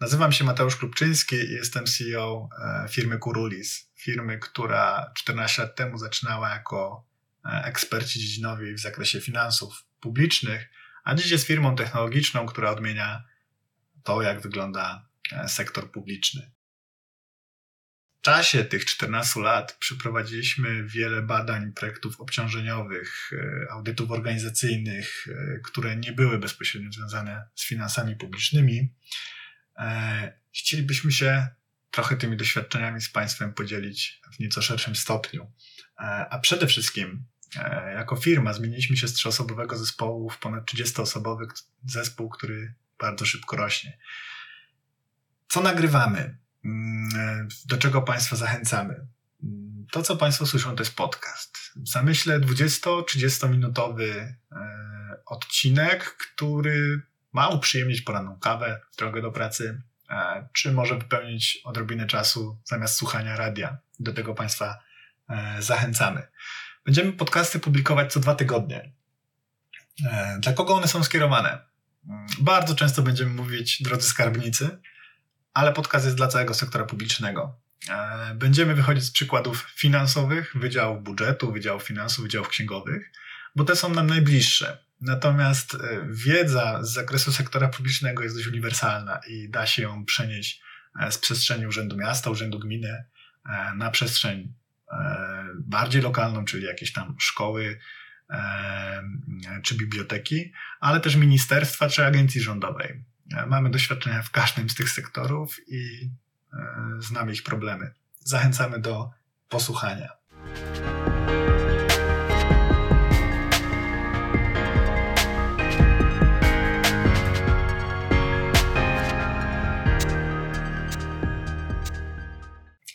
Nazywam się Mateusz Klubczyński i jestem CEO e, firmy Kurulis. Firmy, która 14 lat temu zaczynała jako e, eksperci dziedzinowi w zakresie finansów publicznych, a dziś jest firmą technologiczną, która odmienia to, jak wygląda e, sektor publiczny. W czasie tych 14 lat przeprowadziliśmy wiele badań projektów obciążeniowych, audytów organizacyjnych, które nie były bezpośrednio związane z finansami publicznymi chcielibyśmy się trochę tymi doświadczeniami z Państwem podzielić w nieco szerszym stopniu. E, a przede wszystkim, e, jako firma, zmieniliśmy się z trzyosobowego zespołu w ponad 30-osobowy zespół, który bardzo szybko rośnie. Co nagrywamy? Mm, do czego Państwa zachęcamy? Mm, to, co Państwo słyszą, to jest podcast. W zamyśle 20-30 minutowy odcinek, który ma uprzyjemnić poranną kawę, drogę do pracy, e, czy może wypełnić odrobinę czasu zamiast słuchania radia. Do tego Państwa e, zachęcamy. Będziemy podcasty publikować co dwa tygodnie. E, dla kogo one są skierowane? Mm, bardzo często będziemy mówić drodzy skarbnicy, ale podcast jest dla całego sektora publicznego. Będziemy wychodzić z przykładów finansowych, wydziałów budżetu, wydziałów finansów, wydziałów księgowych, bo te są nam najbliższe. Natomiast e, wiedza z zakresu sektora publicznego jest dość uniwersalna i da się ją przenieść e, z przestrzeni Urzędu Miasta, Urzędu Gminy e, na przestrzeń bardziej lokalną, czyli jakieś tam szkoły czy biblioteki, ale też ministerstwa czy agencji rządowej. Mamy doświadczenia w każdym z tych sektorów i znamy ich problemy. Zachęcamy do posłuchania.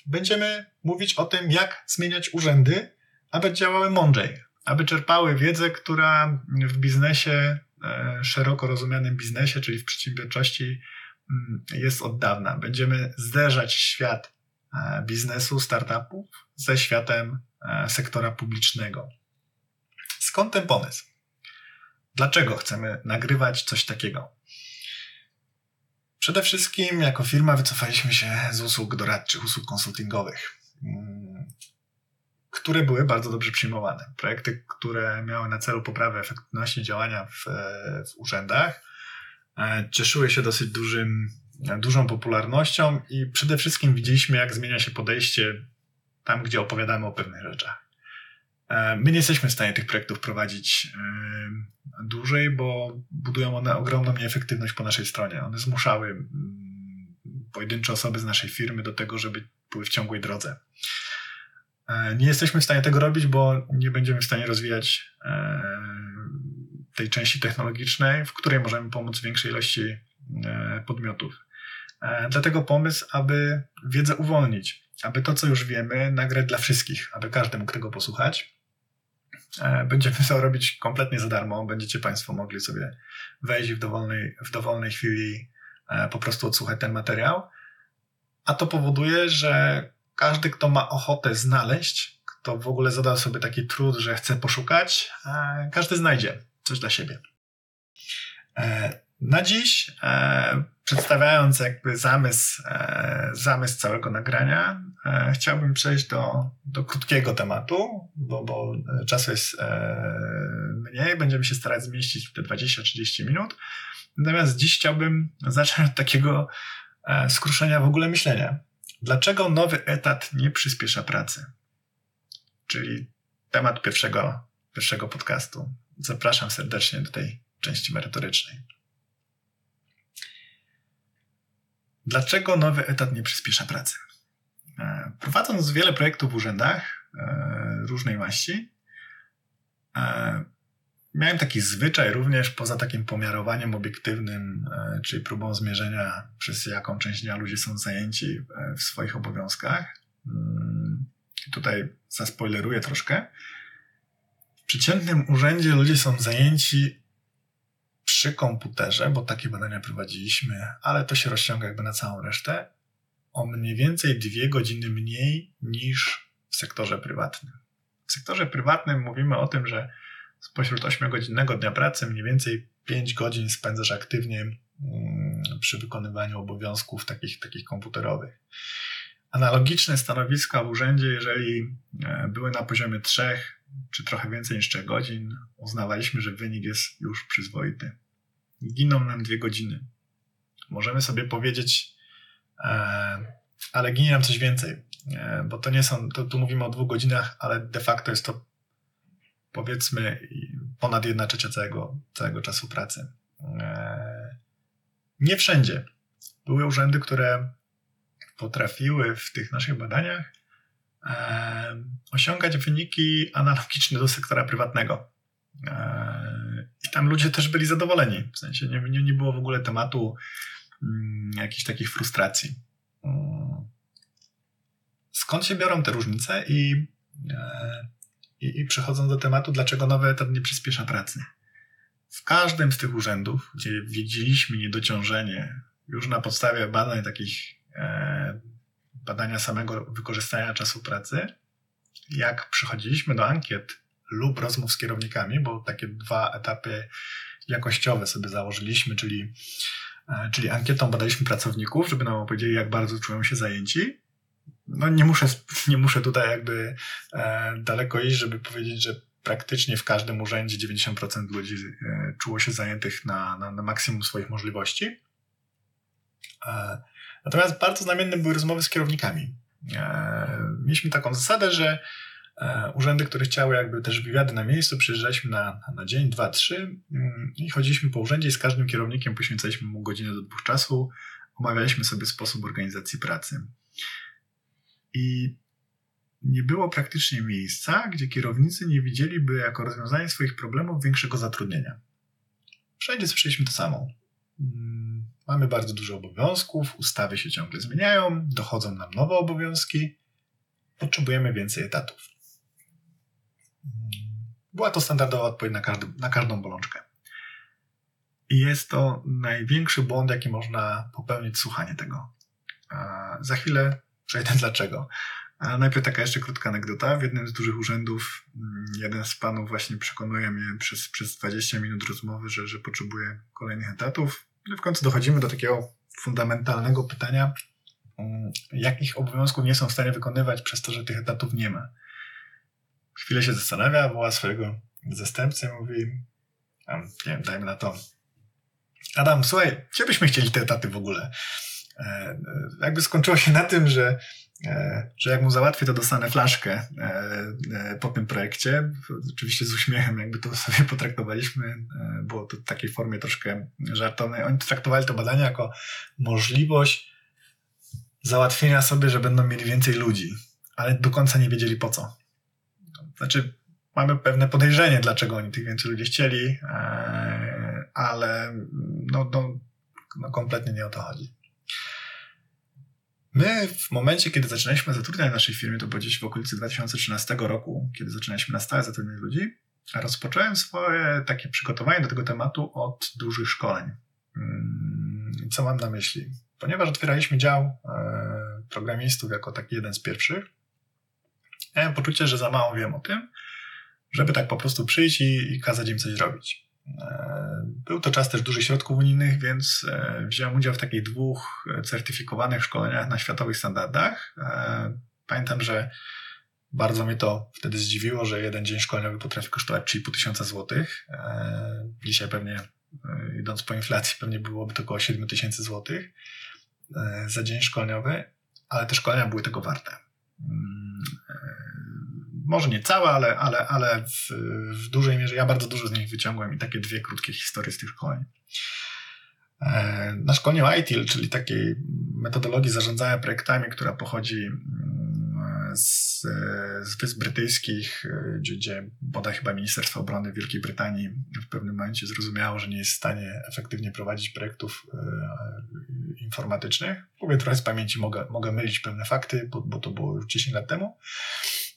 Będziemy mówić o tym, jak zmieniać urzędy, aby działały mądrzej, aby czerpały wiedzę, która w biznesie, e, szeroko rozumianym biznesie, czyli w przedsiębiorczości, mm, jest od dawna. Będziemy zderzać świat e, biznesu, startupów ze światem e, sektora publicznego. Skąd ten pomysł? Dlaczego chcemy nagrywać coś takiego? Przede wszystkim jako firma wycofaliśmy się z usług doradczych, usług konsultingowych, mm, które były bardzo dobrze przyjmowane. Projekty, które miały na celu poprawę efektywności działania w, w urzędach, e, cieszyły się dosyć dużym, dużą popularnością i przede wszystkim widzieliśmy, jak zmienia się podejście tam, gdzie opowiadamy o pewnych rzeczach. E, my nie jesteśmy w stanie tych projektów prowadzić e, dłużej, bo budują one ogromną nieefektywność po naszej stronie. One zmuszały mm, pojedyncze osoby z naszej firmy do tego, żeby były w ciągłej drodze. E, nie jesteśmy w stanie tego robić, bo nie będziemy w stanie rozwijać tej części technologicznej, w której możemy pomóc większej ilości podmiotów. Dlatego pomysł, aby wiedzę uwolnić, aby to, co już wiemy, nagrać dla wszystkich, aby każdy mógł tego posłuchać będziemy to robić kompletnie za darmo. Będziecie Państwo mogli sobie wejść w dowolnej, w dowolnej chwili e, po prostu odsłuchać ten materiał. A to powoduje, że każdy, kto ma ochotę znaleźć, kto w ogóle zadał sobie taki trud, że chce poszukać, e, każdy znajdzie coś dla siebie. Na dziś, e, przedstawiając jakby zamysł, e, zamysł całego nagrania, e, chciałbym przejść do, do krótkiego tematu, bo, bo czasu jest mniej, będziemy się starać zmieścić w te 20-30 minut. Natomiast dziś chciałbym zacząć od takiego skruszenia w ogóle myślenia. Dlaczego nowy etat nie przyspiesza pracy? Czyli temat pierwszego, pierwszego podcastu. Zapraszam serdecznie do tej części merytorycznej. Dlaczego nowy etat nie przyspiesza pracy? E, prowadząc wiele projektów w urzędach e, różnej maści, e, miałem taki zwyczaj również poza takim pomiarowaniem obiektywnym, czyli próbą zmierzenia, przez jaką część dnia ludzie są zajęci w swoich obowiązkach. Mm, tutaj zaspoileruję troszkę. W przeciętnym urzędzie ludzie są zajęci przy komputerze, bo takie badania prowadziliśmy, ale to się rozciąga jakby na całą resztę, o mniej więcej dwie godziny mniej niż w sektorze prywatnym. W sektorze prywatnym mówimy o tym, że spośród 8-godzinnego dnia pracy mniej więcej 5 godzin spędzasz aktywnie mm, przy wykonywaniu obowiązków takich, takich komputerowych. Analogiczne stanowiska w urzędzie, jeżeli e, były na poziomie 3 czy trochę więcej niż 3 godzin, uznawaliśmy, że wynik jest już przyzwoity. Giną nam dwie godziny. Możemy sobie powiedzieć, e, ale ginie nam coś więcej, e, bo to nie są, to, tu mówimy o dwóch godzinach, ale de facto jest to powiedzmy ponad jedna trzecia całego, całego czasu pracy. E, nie wszędzie. Były urzędy, które potrafiły w tych naszych badaniach osiągać wyniki analogiczne do sektora prywatnego. I tam ludzie też byli zadowoleni. W sensie nie, nie, nie było w ogóle tematu mm, jakichś takich frustracji. Skąd się biorą te różnice i, e, i, i przechodząc do tematu, dlaczego nowy etat nie przyspiesza pracy? W każdym z tych urzędów, gdzie widzieliśmy niedociążenie już na podstawie badań takich e, badania samego wykorzystania czasu pracy, jak przychodziliśmy do ankiet lub rozmów z kierownikami, bo takie dwa etapy jakościowe sobie założyliśmy, czyli E, czyli ankietą badaliśmy pracowników, żeby nam opowiedzieli, jak bardzo czują się zajęci. No nie muszę, nie muszę tutaj jakby e, daleko iść, żeby powiedzieć, że praktycznie w każdym urzędzie 90% ludzi e, czuło się zajętych na, na, na maksimum swoich możliwości. Natomiast bardzo znamienne były rozmowy z kierownikami. E, mieliśmy taką zasadę, że E, urzędy, które chciały jakby też wywiady na miejscu, przyjeżdżaliśmy na, na dzień, dwa, trzy mm, i chodziliśmy po urzędzie i z każdym kierownikiem poświęcaliśmy mu godzinę do dwóch czasu, omawialiśmy sobie sposób organizacji pracy. I nie było praktycznie miejsca, gdzie kierownicy nie widzieliby jako rozwiązanie swoich problemów większego zatrudnienia. Wszędzie słyszeliśmy to samo. Mm, mamy bardzo dużo obowiązków, ustawy się ciągle zmieniają, dochodzą nam nowe obowiązki, potrzebujemy więcej etatów. Była to standardowa odpowiedź na, każdy, na każdą bolączkę. I jest to największy błąd, jaki można popełnić, słuchanie tego. za chwilę przejdę dlaczego. A najpierw taka jeszcze krótka anegdota. W jednym z dużych urzędów mm, jeden z panów właśnie przekonuje mnie przez, przez 20 minut rozmowy, że, że potrzebuje kolejnych etatów. No I w końcu dochodzimy do takiego fundamentalnego pytania, mm, jakich obowiązków nie są w stanie wykonywać przez to, że tych etatów nie ma chwilę się zastanawia, woła swojego zastępcę mówi, nie wiem, dajmy na to. Adam, słuchaj, gdzie byśmy chcieli te etaty w ogóle? E, e, jakby skończyło się na tym, że, że jak mu załatwię, to dostanę flaszkę po tym projekcie. Oczywiście z uśmiechem jakby to sobie potraktowaliśmy. Było to w takiej formie troszkę żartownej. Oni traktowali to badanie jako możliwość załatwienia sobie, że będą mieli więcej ludzi, ale do końca nie wiedzieli po co. Znaczy, mamy pewne podejrzenie, dlaczego oni tych więcej ludzi chcieli, e, ale no, no, no kompletnie nie o to chodzi. My w momencie, kiedy zaczynaliśmy zatrudniać w naszej firmie, to było gdzieś w okolicy 2013 roku, kiedy zaczynaliśmy na stałe zatrudniać ludzi, rozpocząłem swoje takie przygotowanie do tego tematu od dużych szkoleń. Mm, co mam na myśli? Ponieważ otwieraliśmy dział e, programistów jako taki jeden z pierwszych, miałem poczucie, że za mało wiem o tym, żeby tak po prostu przyjść i, i kazać im coś robić. E, był to czas też dużych środków unijnych, więc e, wziąłem udział w takich dwóch certyfikowanych szkoleniach na światowych standardach. E, pamiętam, że bardzo mnie to wtedy zdziwiło, że jeden dzień szkoleniowy potrafi kosztować 3,5 tysiąca złotych. Dzisiaj pewnie, idąc po inflacji, pewnie byłoby to około 7 tysięcy złotych za dzień szkoleniowy, ale te szkolenia były tego warte. Może nie całe, ale, ale, ale w, w dużej mierze ja bardzo dużo z nich wyciągłem i takie dwie krótkie historie z tych szkoleń. E, na szkoleniu ITIL, czyli takiej metodologii zarządzania projektami, która pochodzi mm, z, z Wysp Brytyjskich, e, gdzie, gdzie bodaj chyba Ministerstwo Obrony Wielkiej Brytanii w pewnym momencie zrozumiało, że nie jest w stanie efektywnie prowadzić projektów e, informatycznych. Mówię trochę z pamięci, mogę, mogę mylić pewne fakty, bo, bo to było już 10 lat temu.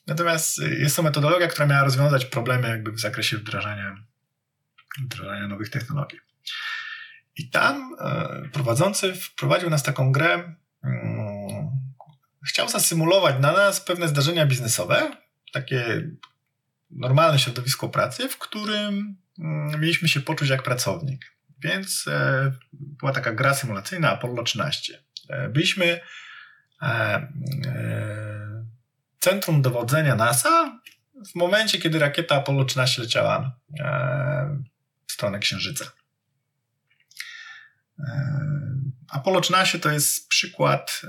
Natomiast jest to metodologia, która miała rozwiązać problemy jakby w zakresie wdrażania, wdrażania nowych technologii. I tam e, prowadzący wprowadził nas taką grę. Mm, chciał zasymulować na nas pewne zdarzenia biznesowe, takie normalne środowisko pracy, w którym mm, mieliśmy się poczuć jak pracownik. Więc e, była taka gra symulacyjna Apollo 13. E, byliśmy centrum dowodzenia NASA w momencie, kiedy rakieta Apollo 13 leciała w stronę Księżyca. Apollo 13 to jest przykład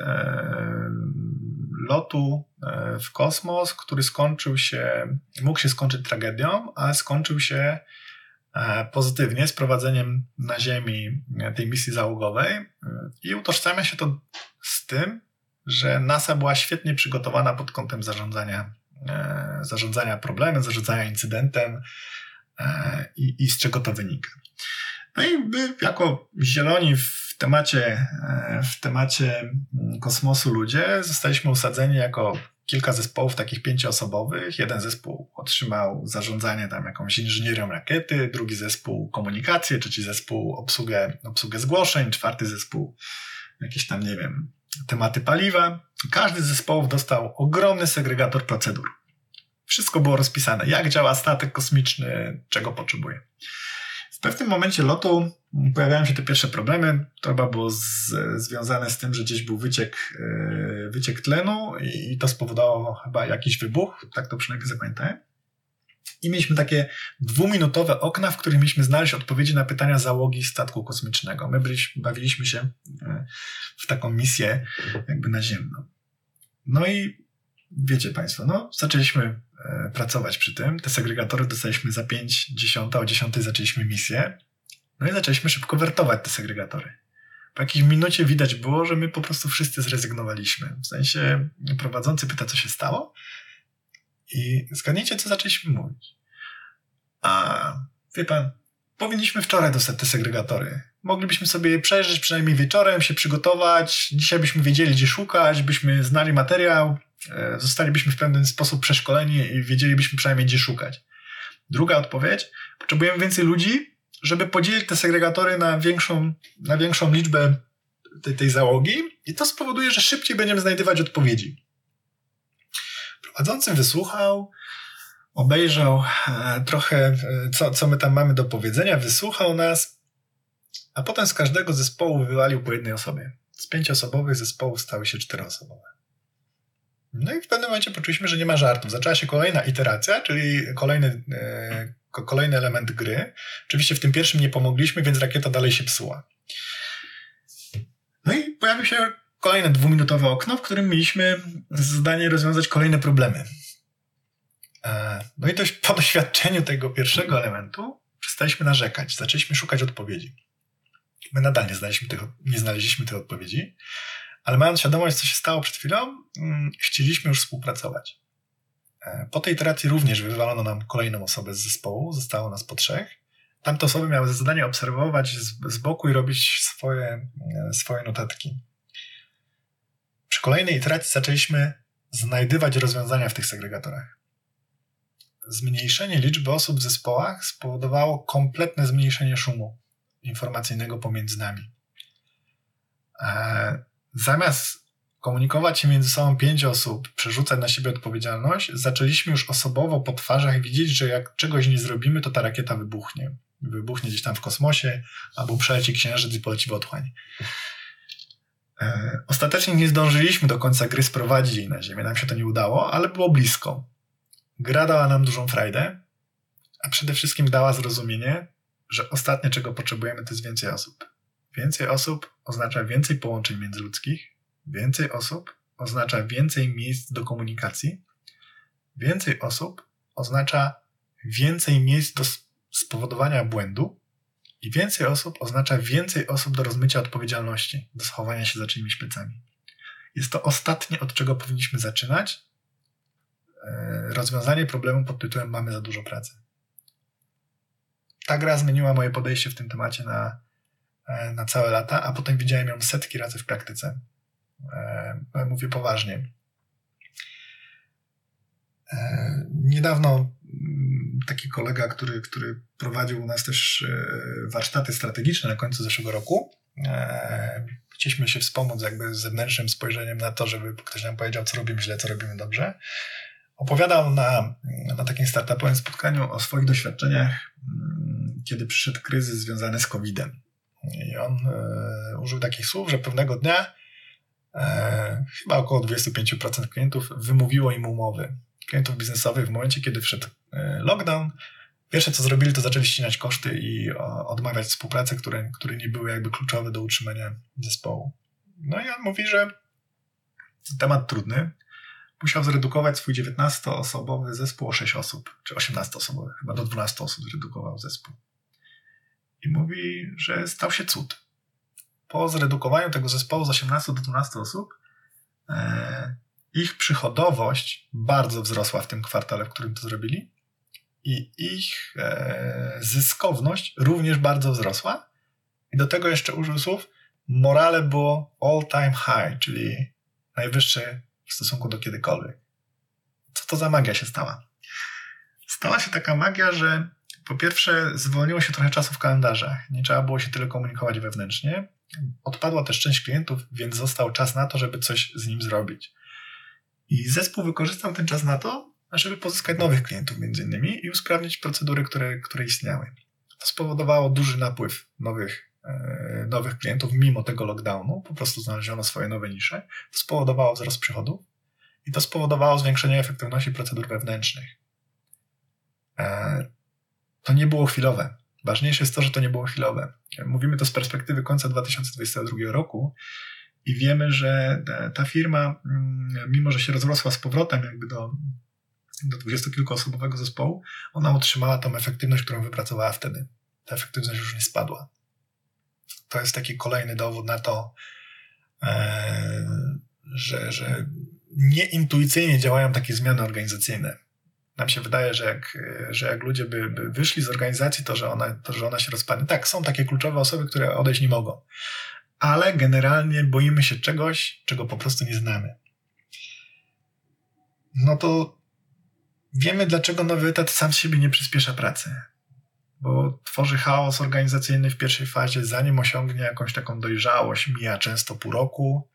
lotu w kosmos, który skończył się, mógł się skończyć tragedią, ale skończył się E, pozytywnie z prowadzeniem na Ziemi tej misji załogowej i utożsamia się to z tym, że NASA była świetnie przygotowana pod kątem zarządzania, e, zarządzania problemem, zarządzania incydentem e, i, i z czego to wynika. No i my jako zieloni w temacie, w temacie kosmosu ludzie zostaliśmy usadzeni jako kilka zespołów takich pięcioosobowych. Jeden zespół otrzymał zarządzanie tam jakąś inżynierią rakiety, drugi zespół komunikację, trzeci zespół obsługę, obsługę zgłoszeń, czwarty zespół jakieś tam, nie wiem, tematy paliwa. Każdy z zespołów dostał ogromny segregator procedur. Wszystko było rozpisane, jak działa statek kosmiczny, czego potrzebuje. W pewnym momencie lotu pojawiają się te pierwsze problemy. To chyba było z, związane z tym, że gdzieś był wyciek, yy, wyciek tlenu i, i to spowodowało chyba jakiś wybuch, tak to przynajmniej zapamiętałem. I mieliśmy takie dwuminutowe okna, w których mieliśmy znaleźć odpowiedzi na pytania załogi statku kosmicznego. My bawiliśmy się yy, w taką misję jakby naziemną. No i wiecie Państwo, no zaczęliśmy yy, pracować przy tym. Te segregatory dostaliśmy za 5, 10, o 10 zaczęliśmy misję. No i zaczęliśmy szybko wertować te segregatory. Po jakiejś minucie widać było, że my po prostu wszyscy zrezygnowaliśmy. W sensie prowadzący pyta, co się stało i zgadnijcie, co zaczęliśmy mówić. A wie pan, powinniśmy wczoraj dostać te segregatory. Moglibyśmy sobie je przejrzeć przynajmniej wieczorem, się przygotować. Dzisiaj byśmy wiedzieli, gdzie szukać, byśmy znali materiał, e, zostalibyśmy w pewien sposób przeszkoleni i wiedzielibyśmy przynajmniej, gdzie szukać. Druga odpowiedź. Potrzebujemy więcej ludzi, żeby podzielić te segregatory na większą, na większą liczbę tej, tej załogi i to spowoduje, że szybciej będziemy znajdywać odpowiedzi. Prowadzący wysłuchał, obejrzał e, trochę, e, co, co my tam mamy do powiedzenia, wysłuchał nas, a potem z każdego zespołu wywalił po jednej osobie. Z pięcioosobowych zespołów stały się czteroosobowe. No i w pewnym momencie poczuliśmy, że nie ma żartów. Zaczęła się kolejna iteracja, czyli kolejny e, kolejny element gry. Oczywiście w tym pierwszym nie pomogliśmy, więc rakieta dalej się psuła. No i pojawił się kolejne dwuminutowe okno, w którym mieliśmy zadanie rozwiązać kolejne problemy. E, no i dość po doświadczeniu tego pierwszego elementu przestaliśmy narzekać, zaczęliśmy szukać odpowiedzi. My nadal nie znaleźliśmy tych, nie znaleźliśmy tych odpowiedzi, ale mając świadomość, co się stało przed chwilą, mm, chcieliśmy już współpracować. E, po tej iteracji również wywalono nam kolejną osobę z zespołu, zostało nas po trzech. Tamte osoby miały za zadanie obserwować z, z boku i robić swoje, e, swoje notatki. Kolejnej iteracji zaczęliśmy znajdywać rozwiązania w tych segregatorach. Zmniejszenie liczby osób w zespołach spowodowało kompletne zmniejszenie szumu informacyjnego pomiędzy nami. E, zamiast komunikować się między sobą pięć osób, przerzucać na siebie odpowiedzialność, zaczęliśmy już osobowo po twarzach widzieć, że jak czegoś nie zrobimy, to ta rakieta wybuchnie. Wybuchnie gdzieś tam w kosmosie, albo przeleci księżyc i poleci w otchłań. E, ostatecznie nie zdążyliśmy do końca gry sprowadzić jej na Ziemię, nam się to nie udało, ale było blisko. Gra dała nam dużą frajdę, a przede wszystkim dała zrozumienie, że ostatnie czego potrzebujemy to jest więcej osób. Więcej osób oznacza więcej połączeń międzyludzkich, Więcej osób oznacza więcej miejsc do komunikacji. Więcej osób oznacza więcej miejsc do spowodowania błędu. I więcej osób oznacza więcej osób do rozmycia odpowiedzialności, do schowania się za czyimiś plecami. Jest to ostatnie, od czego powinniśmy zaczynać. E, rozwiązanie problemu pod tytułem Mamy za dużo pracy. Ta gra zmieniła moje podejście w tym temacie na, e, na całe lata, a potem widziałem ją setki razy w praktyce. E, mówię poważnie. Niedawno taki kolega, który, który prowadził u nas też e, warsztaty strategiczne na końcu zeszłego roku, chcieliśmy się wspomóc jakby zewnętrznym spojrzeniem na to, żeby ktoś nam powiedział, co robimy źle, co robimy dobrze. Opowiadał na, na takim startupowym spotkaniu o swoich doświadczeniach, mm, kiedy przyszedł kryzys związany z COVID-em I on e, użył takich słów, że pewnego dnia e, chyba około 25% klientów wymówiło im umowy. Klientów biznesowych w momencie, kiedy wszedł e, lockdown, pierwsze co zrobili, to zaczęli ścinać koszty i odmawiać współpracy, które, które nie były jakby kluczowe do utrzymania zespołu. No i on mówi, że temat trudny. Musiał zredukować swój 19-osobowy zespół o 6 osób, czy 18-osobowy, chyba do 12 osób zredukował zespół. I mówi, że stał się cud. Po zredukowaniu tego zespołu z 18 do 12 osób, e, ich przychodowość bardzo wzrosła w tym kwartale, w którym to zrobili, i ich e, zyskowność również bardzo wzrosła. I do tego jeszcze użył słów, morale było all time high, czyli najwyższe w stosunku do kiedykolwiek. Co to za magia się stała? Stała się taka magia, że po pierwsze zwolniło się trochę czasu w kalendarzach. Nie trzeba było się tyle komunikować wewnętrznie. Odpadła też część klientów, więc został czas na to, żeby coś z nim zrobić. I zespół wykorzystał ten czas na to, żeby pozyskać nowych klientów między innymi i usprawnić procedury, które, które istniały. To spowodowało duży napływ nowych E, nowych klientów mimo tego lockdownu, po prostu znaleziono swoje nowe nisze. To spowodowało wzrost przychodów i to spowodowało zwiększenie efektywności procedur wewnętrznych. E, to nie było chwilowe. Ważniejsze jest to, że to nie było chwilowe. Mówimy to z perspektywy końca 2022 roku i wiemy, że ta firma, mm, mimo że się rozrosła z powrotem jakby do, do dwudziestokilkuosobowego zespołu, ona utrzymała tą efektywność, którą wypracowała wtedy. Ta efektywność już nie spadła to jest taki kolejny dowód na to, e, że, że nieintuicyjnie działają takie zmiany organizacyjne. Nam się wydaje, że jak, że jak ludzie by, by wyszli z organizacji, to że, ona, to że ona się rozpadnie. Tak, są takie kluczowe osoby, które odejść nie mogą, ale generalnie boimy się czegoś, czego po prostu nie znamy. No to wiemy, dlaczego nowy etat sam z siebie nie przyspiesza pracy bo tworzy chaos organizacyjny w pierwszej fazie, zanim osiągnie jakąś taką dojrzałość, mija często pół roku.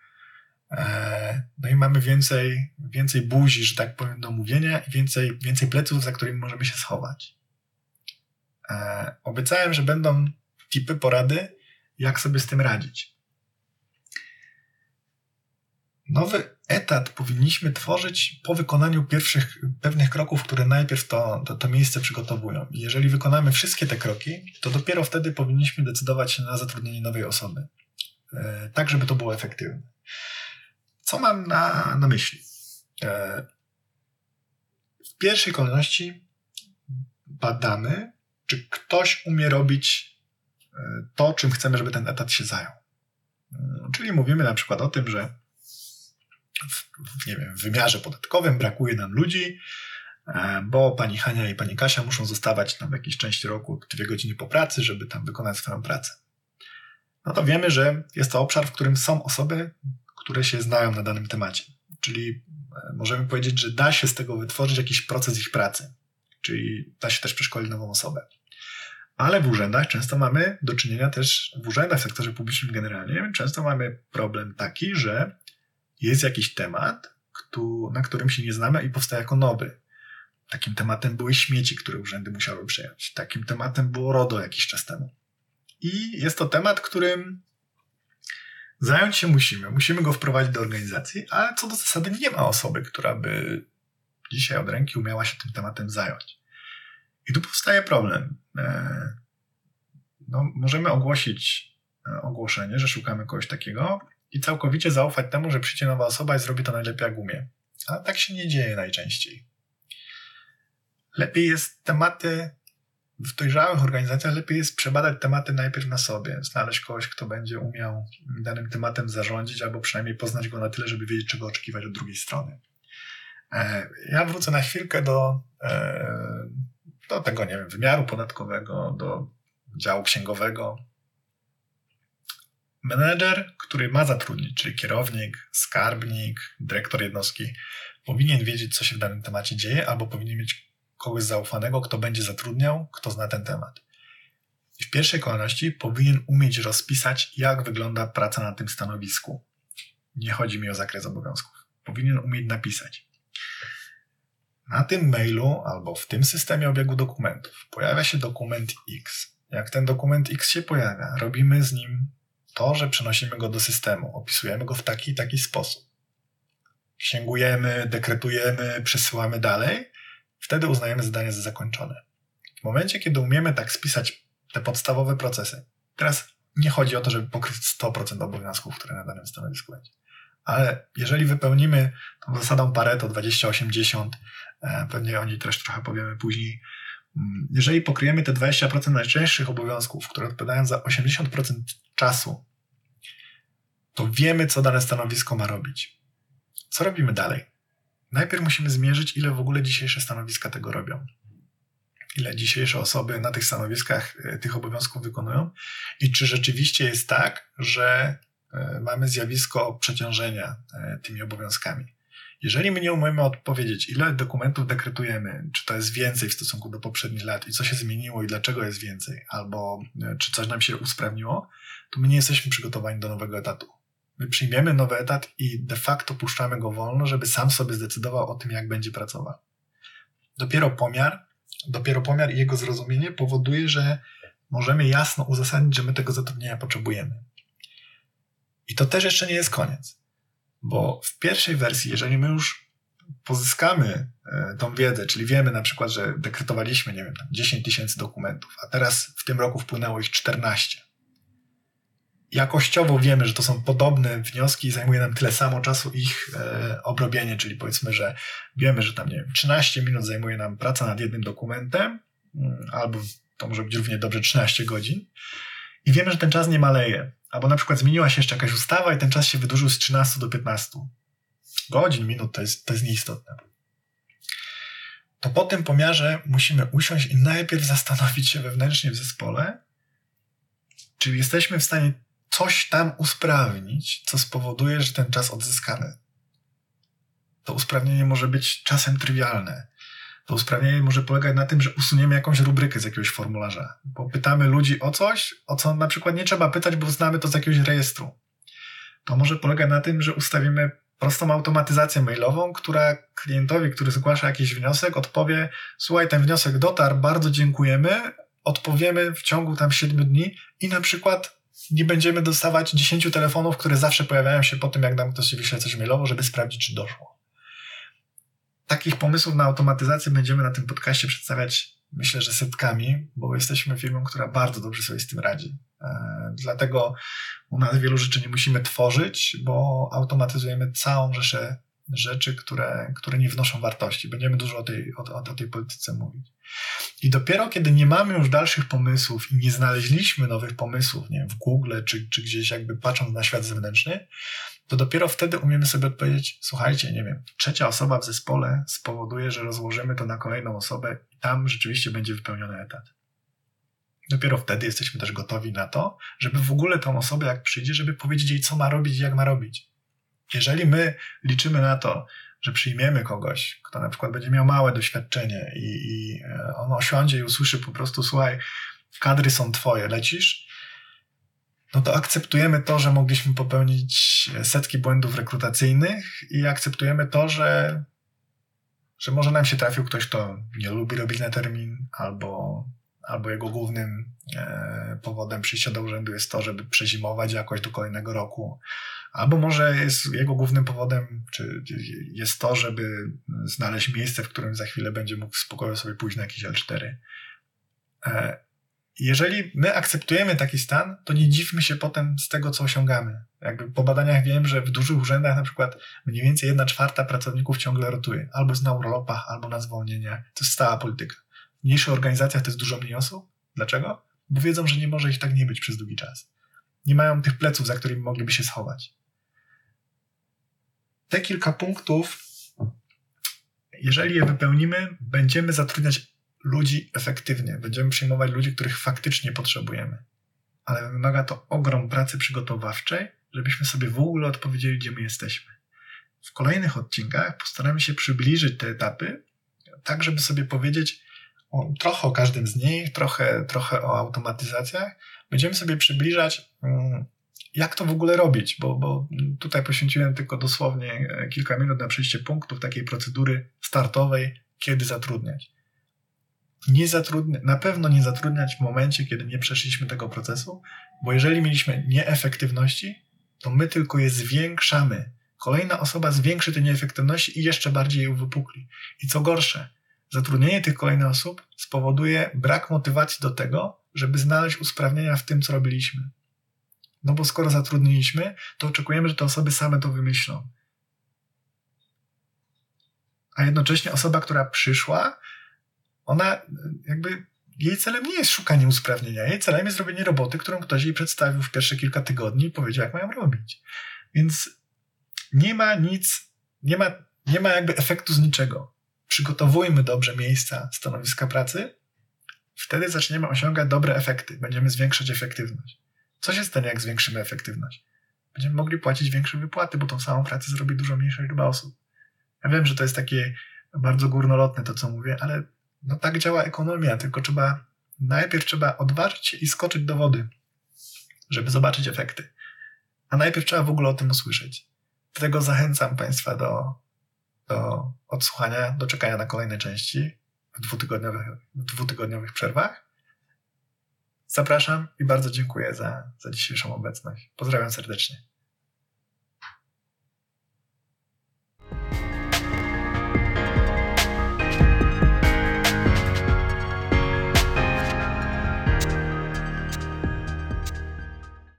E, no i mamy więcej, więcej buzi, że tak powiem, do mówienia i więcej, więcej pleców, za którymi możemy się schować. E, obiecałem, że będą tipy, porady, jak sobie z tym radzić. Nowy etat powinniśmy tworzyć po wykonaniu pierwszych pewnych kroków, które najpierw to, to, to, miejsce przygotowują. I jeżeli wykonamy wszystkie te kroki, to dopiero wtedy powinniśmy decydować się na zatrudnienie nowej osoby. E, tak, żeby to było efektywne. Co mam na, na myśli? E, w pierwszej kolejności badamy, czy ktoś umie robić e, to, czym chcemy, żeby ten etat się zajął. E, czyli mówimy na przykład o tym, że w, nie wiem, w wymiarze podatkowym brakuje nam ludzi, e, bo pani Hania i pani Kasia muszą zostawać tam w jakiejś części roku dwie godziny po pracy, żeby tam wykonać swoją pracę. No to wiemy, że jest to obszar, w którym są osoby, które się znają na danym temacie. Czyli e, możemy powiedzieć, że da się z tego wytworzyć jakiś proces ich pracy. Czyli da się też przeszkolić nową osobę. Ale w urzędach często mamy do czynienia też, w urzędach w sektorze publicznym generalnie, często mamy problem taki, że jest jakiś temat, na którym się nie znamy i powstaje jako nowy. Takim tematem były śmieci, które urzędy musiały przejąć. Takim tematem było RODO jakiś czas temu. I jest to temat, którym zająć się musimy. Musimy go wprowadzić do organizacji, ale co do zasady nie ma osoby, która by dzisiaj od ręki umiała się tym tematem zająć. I tu powstaje problem. E, no, możemy ogłosić e, ogłoszenie, że szukamy kogoś takiego, i całkowicie zaufać temu, że przyjdzie nowa osoba i zrobi to najlepiej jak umie. A tak się nie dzieje najczęściej. Lepiej jest tematy w dojrzałych organizacjach, lepiej jest przebadać tematy najpierw na sobie, znaleźć kogoś, kto będzie umiał danym tematem zarządzić, albo przynajmniej poznać go na tyle, żeby wiedzieć, czego oczekiwać od drugiej strony. E, ja wrócę na chwilkę do, e, do tego, nie wiem, wymiaru podatkowego, do działu księgowego, Menedżer, który ma zatrudnić, czyli kierownik, skarbnik, dyrektor jednostki, powinien wiedzieć, co się w danym temacie dzieje, albo powinien mieć kogoś zaufanego, kto będzie zatrudniał, kto zna ten temat. I w pierwszej kolejności powinien umieć rozpisać, jak wygląda praca na tym stanowisku. Nie chodzi mi o zakres obowiązków. Powinien umieć napisać. Na tym mailu albo w tym systemie obiegu dokumentów pojawia się dokument X jak ten dokument X się pojawia, robimy z nim to, że przenosimy go do systemu, opisujemy go w taki i taki sposób. Księgujemy, dekretujemy, przesyłamy dalej, wtedy uznajemy zadanie za zakończone. W momencie, kiedy umiemy tak spisać te podstawowe procesy, teraz nie chodzi o to, żeby pokryć 100% obowiązków, które na danym stanowisku będzie. Ale jeżeli wypełnimy tą zasadą Pareto 20-80, e, pewnie o niej też trochę powiemy później, mm, jeżeli pokryjemy te 20% najczęstszych obowiązków, które odpowiadają za 80% czasu, to wiemy, co dane stanowisko ma robić. Co robimy dalej? Najpierw musimy zmierzyć, ile w ogóle dzisiejsze stanowiska tego robią. Ile dzisiejsze osoby na tych stanowiskach e, tych obowiązków wykonują i czy rzeczywiście jest tak, że e, mamy zjawisko przeciążenia e, tymi obowiązkami. Jeżeli my nie umiemy odpowiedzieć, ile dokumentów dekretujemy, czy to jest więcej w stosunku do poprzednich lat i co się zmieniło i dlaczego jest więcej, albo czy coś nam się usprawniło, to my nie jesteśmy przygotowani do nowego etatu. My przyjmiemy nowy etat i de facto puszczamy go wolno, żeby sam sobie zdecydował o tym, jak będzie pracował. Dopiero pomiar, dopiero pomiar i jego zrozumienie powoduje, że możemy jasno uzasadnić, że my tego zatrudnienia potrzebujemy. I to też jeszcze nie jest koniec, bo w pierwszej wersji, jeżeli my już pozyskamy e, tą wiedzę, czyli wiemy na przykład, że dekretowaliśmy, nie wiem, 10 tysięcy dokumentów, a teraz w tym roku wpłynęło ich 14, jakościowo wiemy, że to są podobne wnioski i zajmuje nam tyle samo czasu ich e, obrobienie, czyli powiedzmy, że wiemy, że tam nie wiem, 13 minut zajmuje nam praca nad jednym dokumentem, mm, albo to może być równie dobrze 13 godzin i wiemy, że ten czas nie maleje, albo na przykład zmieniła się jeszcze jakaś ustawa i ten czas się wydłużył z 13 do 15 godzin, minut, to jest, to jest nieistotne. To po tym pomiarze musimy usiąść i najpierw zastanowić się wewnętrznie w zespole, czy jesteśmy w stanie coś tam usprawnić, co spowoduje, że ten czas odzyskamy. To usprawnienie może być czasem trywialne. To usprawnienie może polegać na tym, że usuniemy jakąś rubrykę z jakiegoś formularza, bo pytamy ludzi o coś, o co na przykład nie trzeba pytać, bo znamy to z jakiegoś rejestru. To może polegać na tym, że ustawimy prostą automatyzację mailową, która klientowi, który zgłasza jakiś wniosek, odpowie: Słuchaj, ten wniosek dotarł, bardzo dziękujemy, odpowiemy w ciągu tam 7 dni i na przykład nie będziemy dostawać 10 telefonów, które zawsze pojawiają się po tym, jak nam ktoś wyśle coś mailowo, żeby sprawdzić, czy doszło. Takich pomysłów na automatyzację będziemy na tym podcaście przedstawiać, myślę, że setkami, bo jesteśmy firmą, która bardzo dobrze sobie z tym radzi. E, dlatego u nas wielu rzeczy nie musimy tworzyć, bo automatyzujemy całą rzeszę rzeczy, które, które nie wnoszą wartości. Będziemy dużo o tej, o, o tej polityce mówić. I dopiero kiedy nie mamy już dalszych pomysłów i nie znaleźliśmy nowych pomysłów, nie wiem, w Google czy, czy gdzieś jakby patrząc na świat zewnętrzny, to dopiero wtedy umiemy sobie odpowiedzieć, słuchajcie, nie wiem, trzecia osoba w zespole spowoduje, że rozłożymy to na kolejną osobę i tam rzeczywiście będzie wypełniony etat. Dopiero wtedy jesteśmy też gotowi na to, żeby w ogóle tą osobę, jak przyjdzie, żeby powiedzieć jej, co ma robić i jak ma robić. Jeżeli my liczymy na to, że przyjmiemy kogoś, kto na przykład będzie miał małe doświadczenie i, i e, on osiądzie i usłyszy po prostu, słuchaj, kadry są twoje, lecisz, no to akceptujemy to, że mogliśmy popełnić setki błędów rekrutacyjnych i akceptujemy to, że, że może nam się trafił ktoś, kto nie lubi robić na termin, albo, albo jego głównym e, powodem przyjścia do urzędu jest to, żeby przezimować jakoś do kolejnego roku, Albo może jest jego głównym powodem, czy jest to, żeby znaleźć miejsce, w którym za chwilę będzie mógł spokojnie sobie pójść na jakiś L4. E, jeżeli my akceptujemy taki stan, to nie dziwmy się potem z tego, co osiągamy. Jakby po badaniach wiem, że w dużych urzędach na przykład mniej więcej jedna czwarta pracowników ciągle rotuje. Albo jest na urlopach, albo na zwolnienia. To jest stała polityka. W mniejszych organizacjach to jest dużo mniej osób. Dlaczego? Bo wiedzą, że nie może ich tak nie być przez długi czas. Nie mają tych pleców, za którymi mogliby się schować te kilka punktów, jeżeli je wypełnimy, będziemy zatrudniać ludzi efektywnie, będziemy przyjmować ludzi, których faktycznie potrzebujemy. Ale wymaga to ogrom pracy przygotowawczej, żebyśmy sobie w ogóle odpowiedzieli, gdzie my jesteśmy. W kolejnych odcinkach postaramy się przybliżyć te etapy, tak żeby sobie powiedzieć o, trochę o każdym z nich, trochę, trochę o automatyzacjach. Będziemy sobie przybliżać. Hmm, jak to w ogóle robić, bo, bo tutaj poświęciłem tylko dosłownie e, kilka minut na przejście punktów takiej procedury startowej, kiedy zatrudniać. nie zatrudnia, na pewno nie zatrudniać w momencie, kiedy nie przeszliśmy tego procesu, bo jeżeli mieliśmy nieefektywności, to my tylko je zwiększamy. Kolejna osoba zwiększy te nieefektywności i jeszcze bardziej je uwypukli. I co gorsze, zatrudnienie tych kolejnych osób spowoduje brak motywacji do tego, żeby znaleźć usprawnienia w tym, co robiliśmy. No bo skoro zatrudniliśmy, to oczekujemy, że te osoby same to wymyślą. A jednocześnie osoba, która przyszła, ona jakby jej celem nie jest szukanie usprawnienia, jej celem jest robienie roboty, którą ktoś jej przedstawił w pierwsze kilka tygodni i powiedział, jak mają robić. Więc nie ma nic, nie ma, nie ma jakby efektu z niczego. Przygotowujmy dobrze miejsca, stanowiska pracy, wtedy zaczniemy osiągać dobre efekty, będziemy zwiększać efektywność. Co się stanie, jak zwiększymy efektywność? Będziemy mogli płacić większe wypłaty, bo tą samą pracę zrobi dużo mniejsza liczba osób. Ja wiem, że to jest takie bardzo górnolotne to, co mówię, ale no tak działa ekonomia, tylko trzeba najpierw trzeba odważyć się i skoczyć do wody, żeby zobaczyć efekty. A najpierw trzeba w ogóle o tym usłyszeć. Dlatego zachęcam Państwa do, do odsłuchania, do czekania na kolejne części w dwutygodniowych, w dwutygodniowych przerwach. Zapraszam i bardzo dziękuję za, za dzisiejszą obecność. Pozdrawiam serdecznie.